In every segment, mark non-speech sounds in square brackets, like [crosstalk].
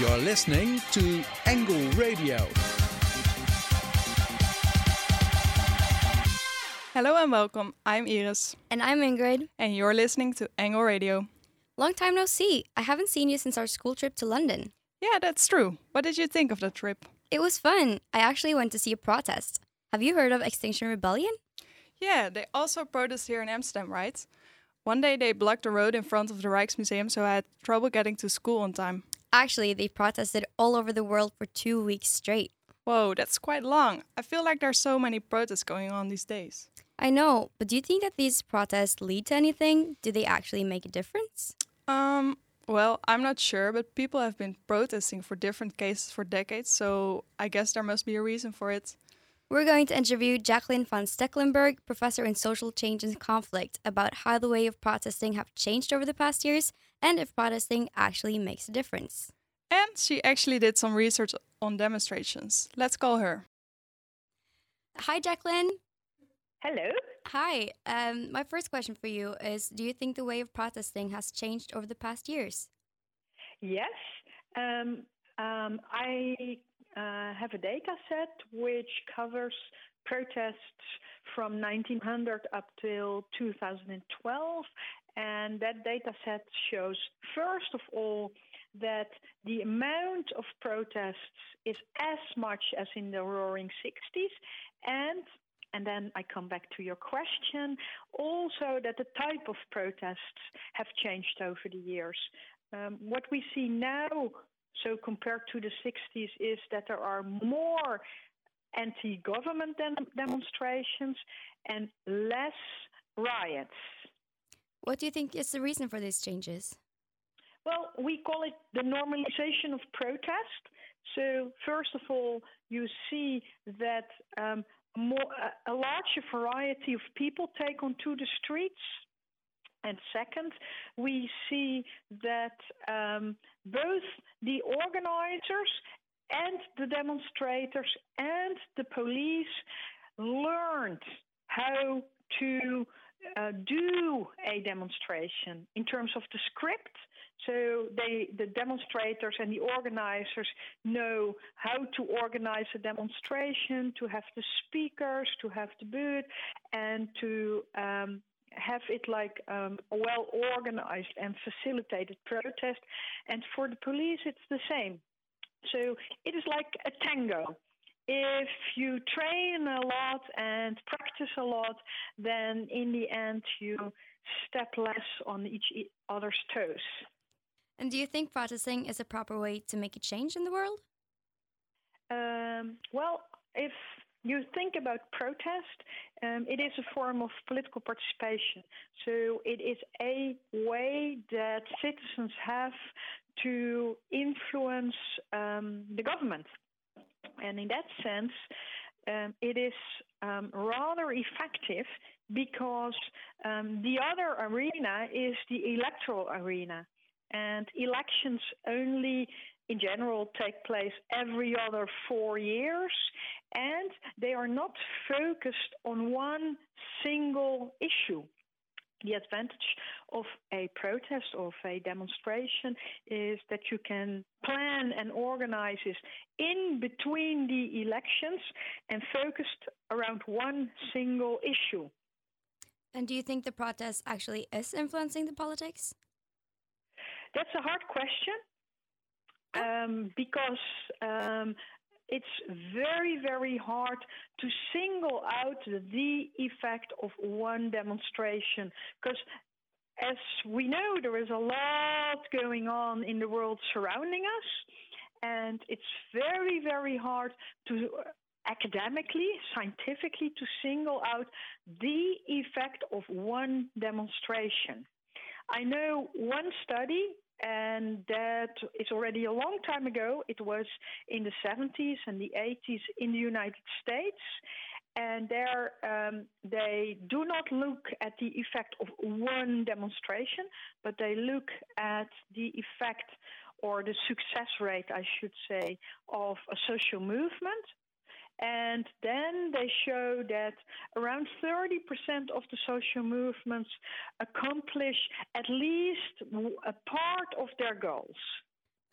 You're listening to Angle Radio. Hello and welcome. I'm Iris. And I'm Ingrid. And you're listening to Angle Radio. Long time no see. I haven't seen you since our school trip to London. Yeah, that's true. What did you think of the trip? It was fun. I actually went to see a protest. Have you heard of Extinction Rebellion? Yeah, they also protest here in Amsterdam, right? One day they blocked the road in front of the Rijksmuseum, so I had trouble getting to school on time. Actually, they protested all over the world for two weeks straight. Whoa, that's quite long. I feel like there's so many protests going on these days. I know, but do you think that these protests lead to anything? Do they actually make a difference? Um, well, I'm not sure, but people have been protesting for different cases for decades, so I guess there must be a reason for it. We're going to interview Jacqueline van Stekelenburg, professor in social change and conflict, about how the way of protesting have changed over the past years and if protesting actually makes a difference. And she actually did some research on demonstrations. Let's call her. Hi, Jacqueline. Hello. Hi. Um, my first question for you is Do you think the way of protesting has changed over the past years? Yes. Um, um, I uh, have a data set which covers protests from 1900 up till 2012 and that data set shows, first of all, that the amount of protests is as much as in the roaring 60s, and and then I come back to your question. Also, that the type of protests have changed over the years. Um, what we see now, so compared to the 60s, is that there are more anti government de- demonstrations and less riots. What do you think is the reason for these changes? Well, we call it the normalization of protest. So, first of all, you see that um, more, a, a larger variety of people take onto the streets. And second, we see that um, both the organizers and the demonstrators and the police learned how to uh, do a demonstration in terms of the script. So they, the demonstrators and the organizers know how to organize a demonstration, to have the speakers, to have the booth, and to um, have it like um, a well organized and facilitated protest. And for the police, it's the same. So it is like a tango if you train a lot and practice a lot, then in the end you step less on each other's toes. And do you think protesting is a proper way to make a change in the world? Um, well, if you think about protest, um, it is a form of political participation. So it is a way that citizens have to influence um, the government. And in that sense, um, it is um, rather effective because um, the other arena is the electoral arena. And elections only, in general, take place every other four years, and they are not focused on one single issue the advantage of a protest, of a demonstration, is that you can plan and organize this in between the elections and focused around one single issue. And do you think the protest actually is influencing the politics? That's a hard question um, because um, it's very, very hard to single out the effect of one demonstration because as we know, there is a lot going on in the world surrounding us, and it's very, very hard to academically, scientifically, to single out the effect of one demonstration. I know one study and that is already a long time ago. It was in the 70s and the 80s in the United States. And there, um, they do not look at the effect of one demonstration, but they look at the effect or the success rate, I should say, of a social movement. And then they show that around 30% of the social movements accomplish at least a part of their goals.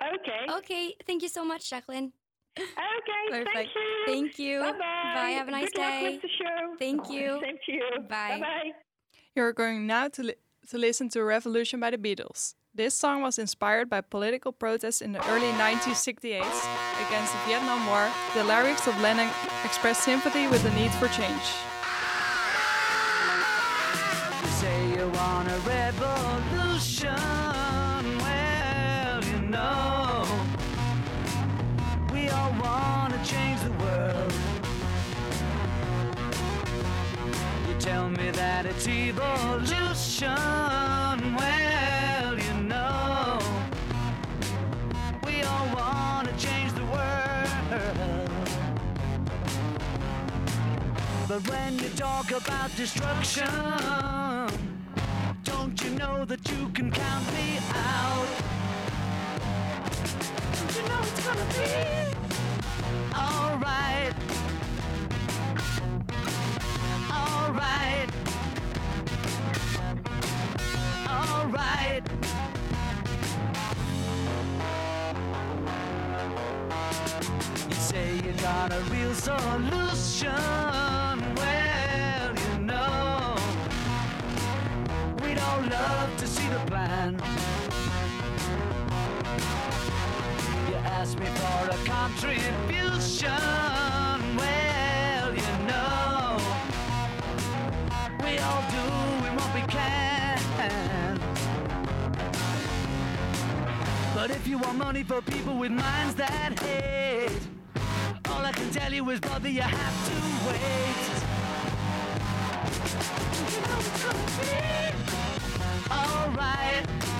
Okay. Okay, thank you so much, Jacqueline. Okay. Thank Perfect. you. Thank you. Bye bye. Bye, have a nice Good luck with the show. Thank you. [laughs] Thank you. Bye. Bye. You're going now to, li- to listen to Revolution by the Beatles. This song was inspired by political protests in the early 1968 against the Vietnam War. The lyrics of Lennon express sympathy with the need for change. You say you want a revolution. Well, you know, we all want to change the world. You tell me that it's evolution. Well, But when you talk about destruction, don't you know that you can count me out? Don't you know it's gonna be alright? Alright. Alright. You say you got a real solution. Me for a contribution. Well, you know, we all doing what we can. But if you want money for people with minds that hate, all I can tell you is, brother, you have to wait. You know it's gonna be. Alright.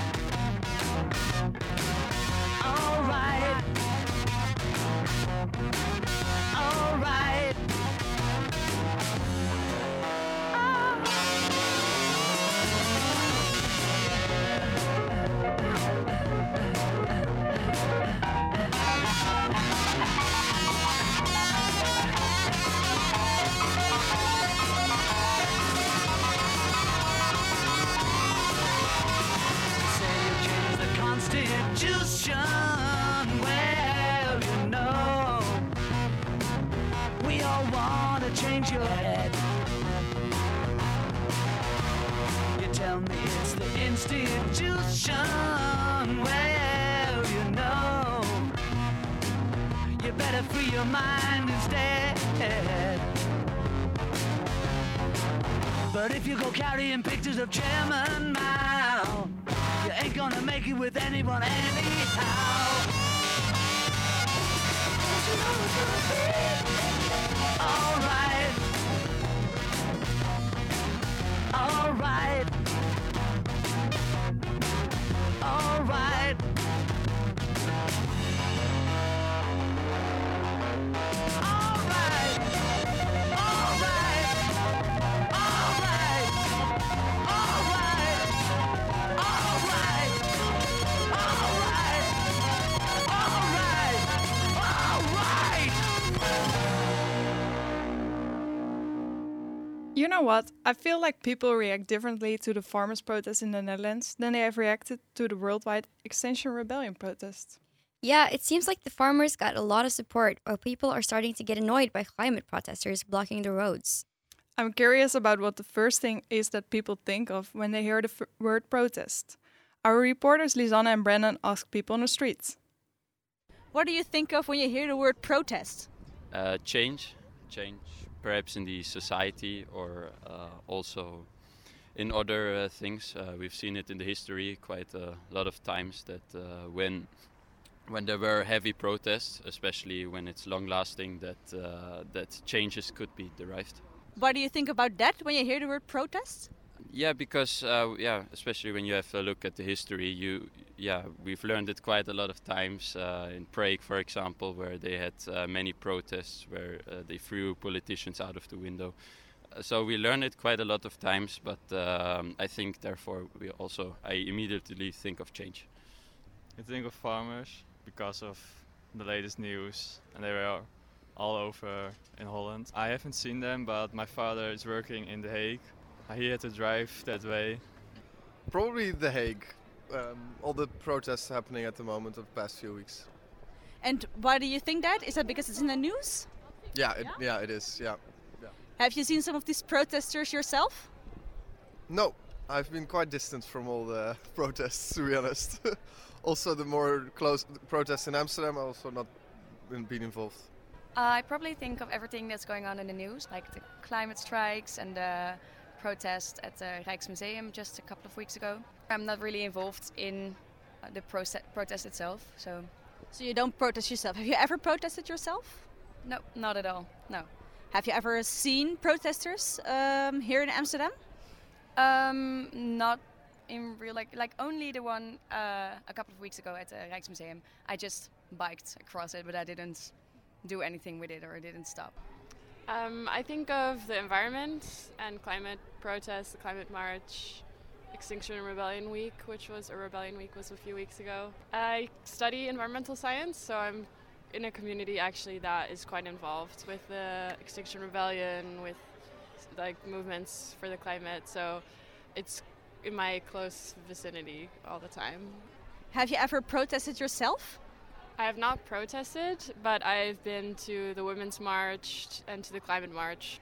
Your mind. But if you go carrying pictures of Chairman Mao, you ain't gonna make it with anyone anyhow. You know it's gonna be You know what? I feel like people react differently to the farmers' protests in the Netherlands than they have reacted to the worldwide Extinction Rebellion protests. Yeah, it seems like the farmers got a lot of support, while people are starting to get annoyed by climate protesters blocking the roads. I'm curious about what the first thing is that people think of when they hear the f- word protest. Our reporters Lisanne and Brennan asked people on the streets. What do you think of when you hear the word protest? uh, change, change perhaps in the society or uh, also in other uh, things. Uh, we've seen it in the history quite a lot of times that uh, when when there were heavy protests, especially when it's long lasting, that uh, that changes could be derived. What do you think about that when you hear the word protest? Yeah, because uh, yeah, especially when you have a look at the history, you yeah, we've learned it quite a lot of times uh, in Prague, for example, where they had uh, many protests where uh, they threw politicians out of the window. Uh, so we learned it quite a lot of times, but um, I think therefore we also I immediately think of change. I think of farmers because of the latest news, and they were all over in Holland. I haven't seen them, but my father is working in The Hague. He had to drive that way. Probably The Hague. Um, all the protests happening at the moment of the past few weeks. And why do you think that? Is that because it's in the news? Yeah, it, yeah, it is. Yeah. Have you seen some of these protesters yourself? No, I've been quite distant from all the [laughs] protests, to be honest. [laughs] also, the more close protests in Amsterdam, I also not been, been involved. I probably think of everything that's going on in the news, like the climate strikes and the protest at the Rijksmuseum just a couple of weeks ago. I'm not really involved in the proce- protest itself, so. So you don't protest yourself. Have you ever protested yourself? No, not at all. No. Have you ever seen protesters um, here in Amsterdam? Um, not in real like like only the one uh, a couple of weeks ago at the Rijksmuseum. I just biked across it, but I didn't do anything with it or I didn't stop. Um, I think of the environment and climate protests, the climate march, Extinction Rebellion Week, which was a rebellion week was a few weeks ago. I study environmental science, so I'm in a community actually that is quite involved with the Extinction Rebellion, with like movements for the climate. So it's in my close vicinity all the time. Have you ever protested yourself? I have not protested, but I've been to the Women's March and to the Climate March.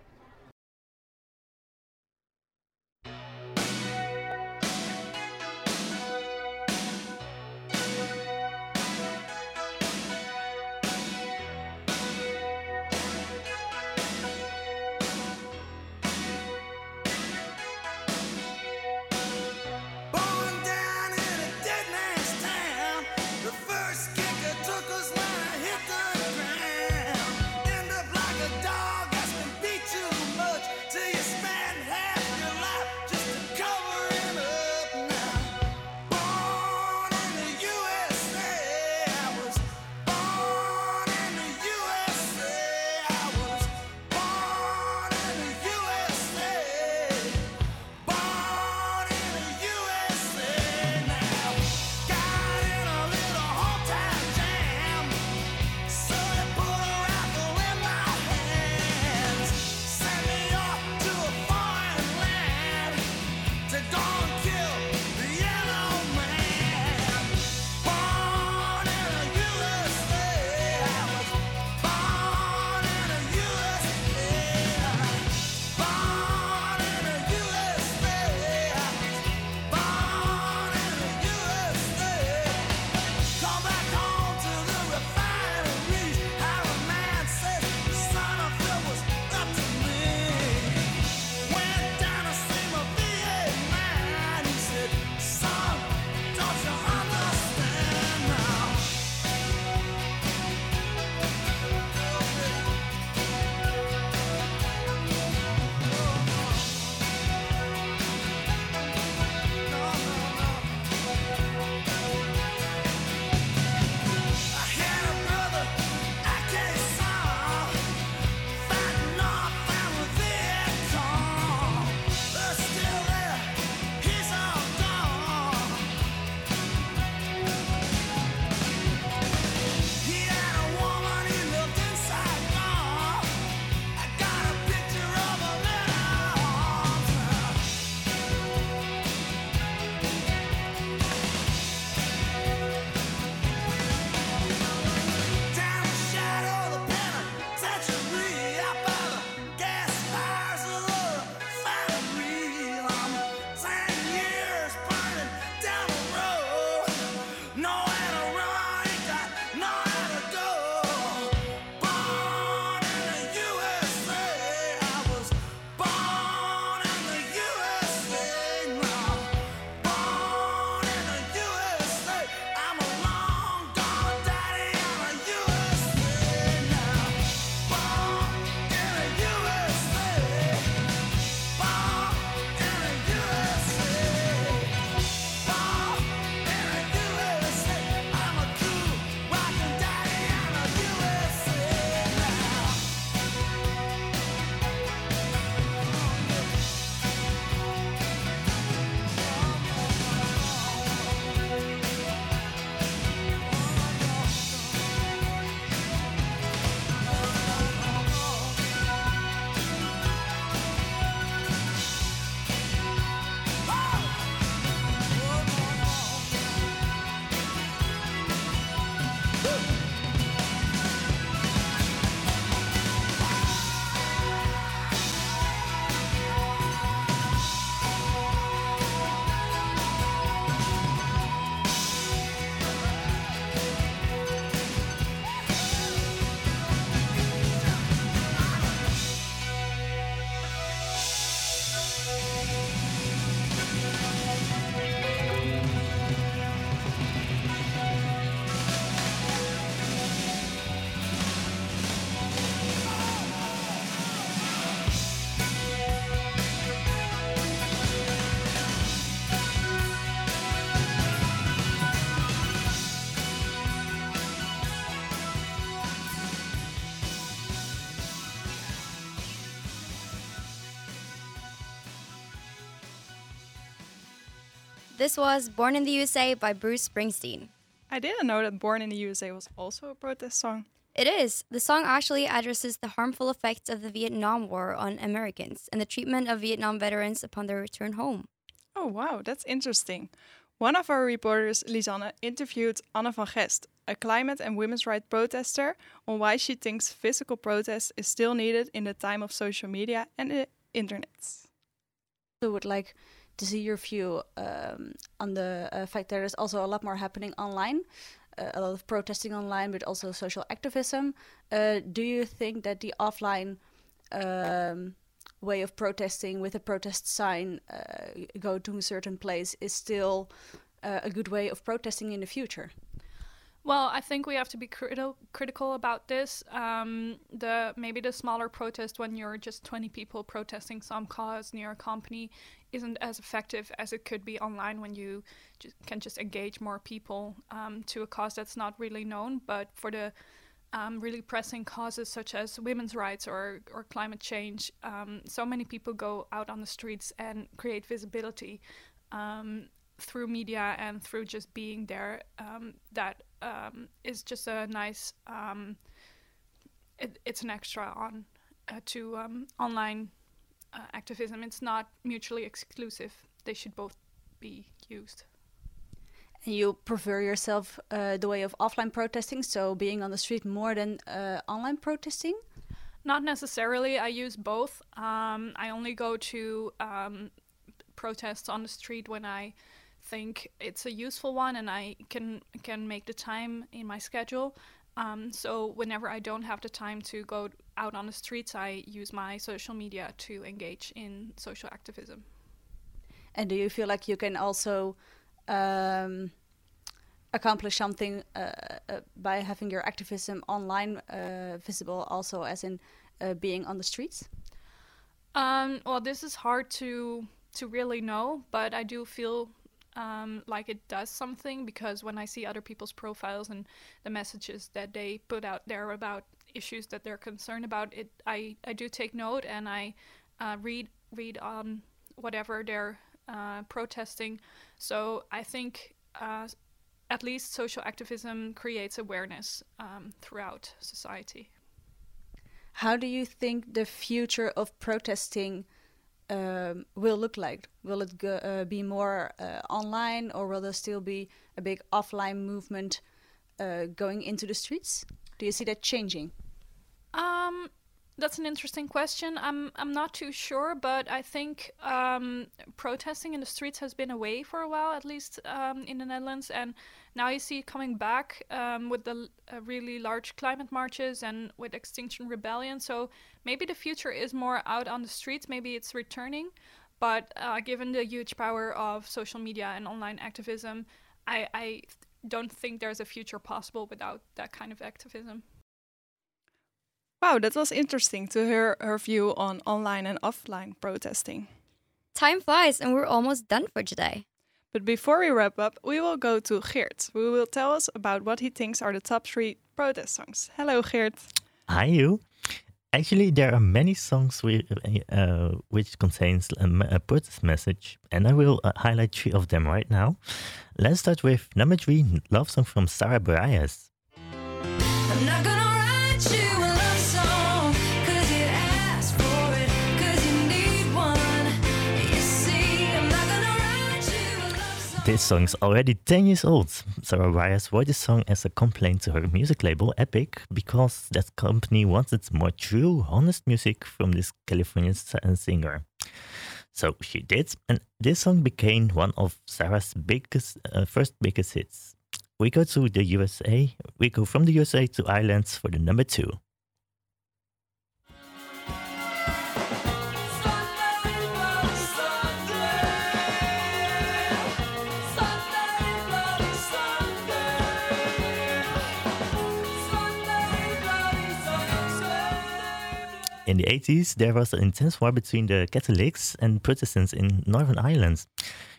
This was Born in the USA by Bruce Springsteen. I didn't know that Born in the USA was also a protest song. It is. The song actually addresses the harmful effects of the Vietnam War on Americans and the treatment of Vietnam veterans upon their return home. Oh, wow, that's interesting. One of our reporters, Lisanne, interviewed Anne van Gest, a climate and women's rights protester, on why she thinks physical protest is still needed in the time of social media and the internet. I would like to see your view um, on the uh, fact that there's also a lot more happening online, uh, a lot of protesting online, but also social activism. Uh, do you think that the offline um, way of protesting with a protest sign, uh, go to a certain place, is still uh, a good way of protesting in the future? Well, I think we have to be criti- critical about this. Um, the maybe the smaller protest when you're just 20 people protesting some cause near a company isn't as effective as it could be online when you just can just engage more people um, to a cause that's not really known. But for the um, really pressing causes such as women's rights or, or climate change, um, so many people go out on the streets and create visibility um, through media and through just being there. Um, that um, is just a nice. Um, it, it's an extra on uh, to online uh, activism. It's not mutually exclusive. They should both be used. And you prefer yourself uh, the way of offline protesting, so being on the street more than uh, online protesting? Not necessarily. I use both. Um, I only go to um, protests on the street when I think it's a useful one and I can can make the time in my schedule. Um, so whenever I don't have the time to go out on the streets, I use my social media to engage in social activism. And do you feel like you can also um, accomplish something uh, uh, by having your activism online uh, visible, also as in uh, being on the streets? Um, well, this is hard to to really know, but I do feel um, like it does something because when I see other people's profiles and the messages that they put out there about issues that they're concerned about, it I, I do take note and I uh, read read on whatever they're uh, protesting. So I think uh, at least social activism creates awareness um, throughout society. How do you think the future of protesting? Um, will look like? Will it go, uh, be more uh, online, or will there still be a big offline movement uh, going into the streets? Do you see that changing? Um, that's an interesting question. I'm I'm not too sure, but I think um, protesting in the streets has been away for a while, at least um, in the Netherlands, and now you see it coming back um, with the uh, really large climate marches and with Extinction Rebellion. So maybe the future is more out on the streets. Maybe it's returning, but uh, given the huge power of social media and online activism, I, I don't think there's a future possible without that kind of activism. Wow, that was interesting to hear her view on online and offline protesting. Time flies, and we're almost done for today. But before we wrap up, we will go to Geert, who will tell us about what he thinks are the top three protest songs. Hello, Geert. Hi, you. Actually, there are many songs we, uh, which contains a, a, protest message, and I will uh, highlight three of them right now. Let's start with number three, love song from Sara Bareilles. This song is already 10 years old. Sara Bareilles wrote this song as a complaint to her music label, Epic, because that company wanted more true, honest music from this Californian singer. So she did, and this song became one of Sara's biggest, uh, first biggest hits. We go to the USA. We go from the USA to Ireland for the number two. In the 80s, there was an intense war between the Catholics and Protestants in Northern Ireland.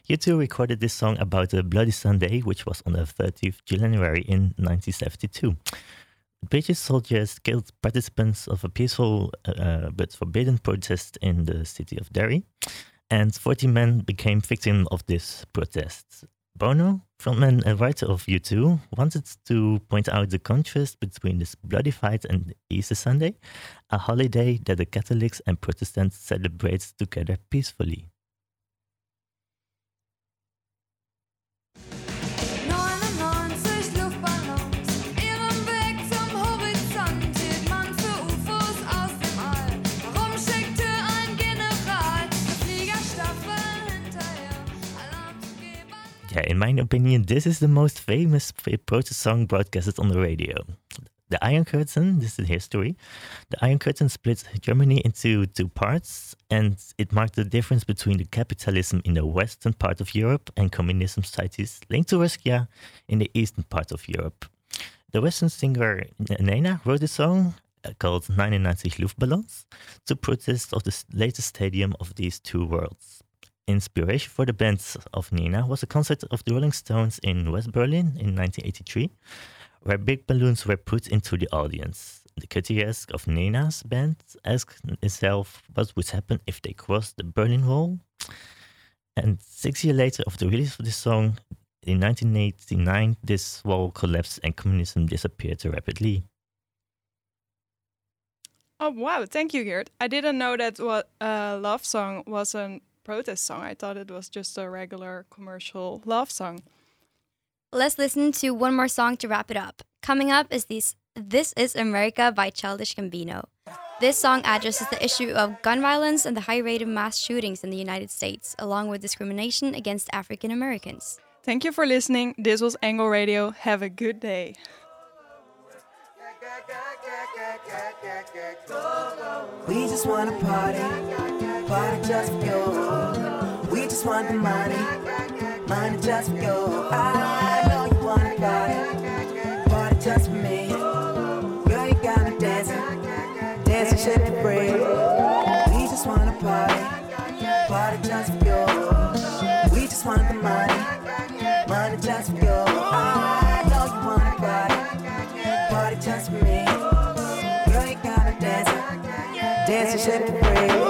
U2 recorded this song about the Bloody Sunday, which was on the 30th January in 1972. British soldiers killed participants of a peaceful uh, but forbidden protest in the city of Derry. and 40 men became victims of this protest. Bono, frontman and writer of U2, wanted to point out the contrast between this bloody fight and Easter Sunday, a holiday that the Catholics and Protestants celebrate together peacefully. In my opinion, this is the most famous protest song broadcasted on the radio. The Iron Curtain, this is history. The Iron Curtain split Germany into two parts, and it marked the difference between the capitalism in the western part of Europe and communism societies linked to Russia in the eastern part of Europe. The western singer Nena wrote a song uh, called 99 Luftballons to protest of the latest stadium of these two worlds inspiration for the bands of Nena was a concert of the Rolling Stones in West Berlin in 1983, where big balloons were put into the audience. The critic of Nena's band asked himself what would happen if they crossed the Berlin Wall. And six years later, of the release of this song, in 1989, this wall collapsed and communism disappeared rapidly. Oh wow! Thank you, Geert. I didn't know that what uh, love song was an protest song. I thought it was just a regular commercial love song. Let's listen to one more song to wrap it up. Coming up is this This is America by Childish Gambino. This song addresses the issue of gun violence and the high rate of mass shootings in the United States, along with discrimination against African Americans. Thank you for listening. This was Angle Radio. Have a good day. We just wanna party party just for you. We just want the money, money just for you. I know you wanna party, party just for me. Girl, you got me dancing, dancing, shake the bread. We just wanna party, party just for you. We just want the money, money just for you. I know you wanna party, party just for me. Girl, you got me dancing, dancing,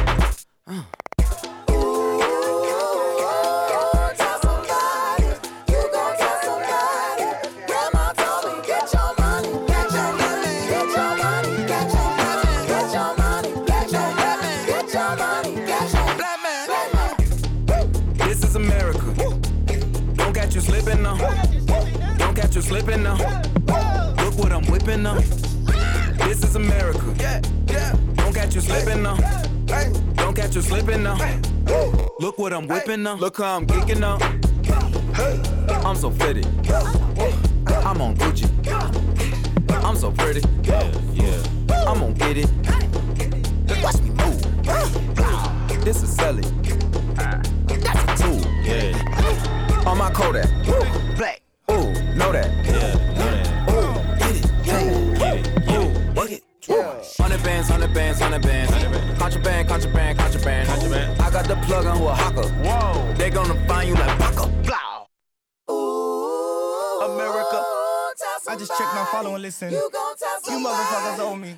Slipping now. Look what I'm whipping now. This is America. Don't catch you slipping now. Don't catch you slipping now. Look what I'm whipping now. Look how I'm geeking now. I'm so fitted. I'm on Gucci. I'm so pretty. Yeah, yeah. I'm gonna get it. Watch me move. This is Sally. That's a tool. Yeah. On my Kodak. Black. Ooh, know that. Yeah, know that. Ooh, get it, get it, get it, Ooh, work it. Hundred bands, hundred bands, hundred bands. Contraband, contraband, contraband. contraband. I got the plug on who a hawker. Whoa. They gonna find you like Paco. Blow. Ooh, America. I just checked my follow and listen. You, you motherfuckers owe me.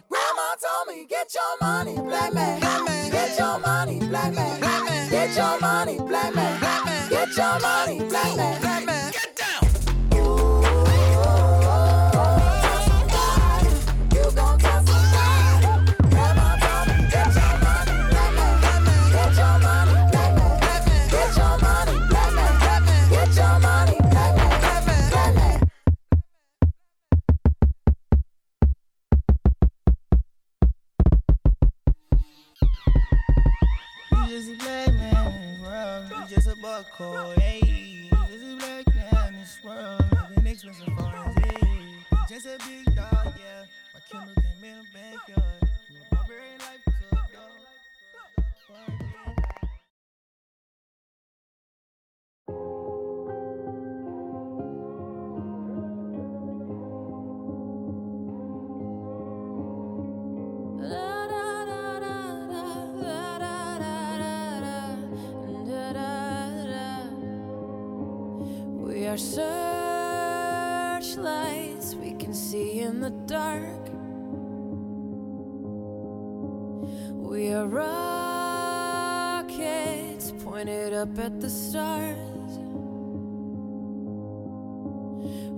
Grandma told me, get your money, black man. Black man. Get your money, black man. Black man. Get your money, black man. Black man. Get your money, black man. Black man. buck hole, hey. This is black man, this world, living expensive for hey. Just a big dog, yeah. My Kindle came in a backyard. dark. We are rockets pointed up at the stars.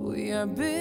We are big.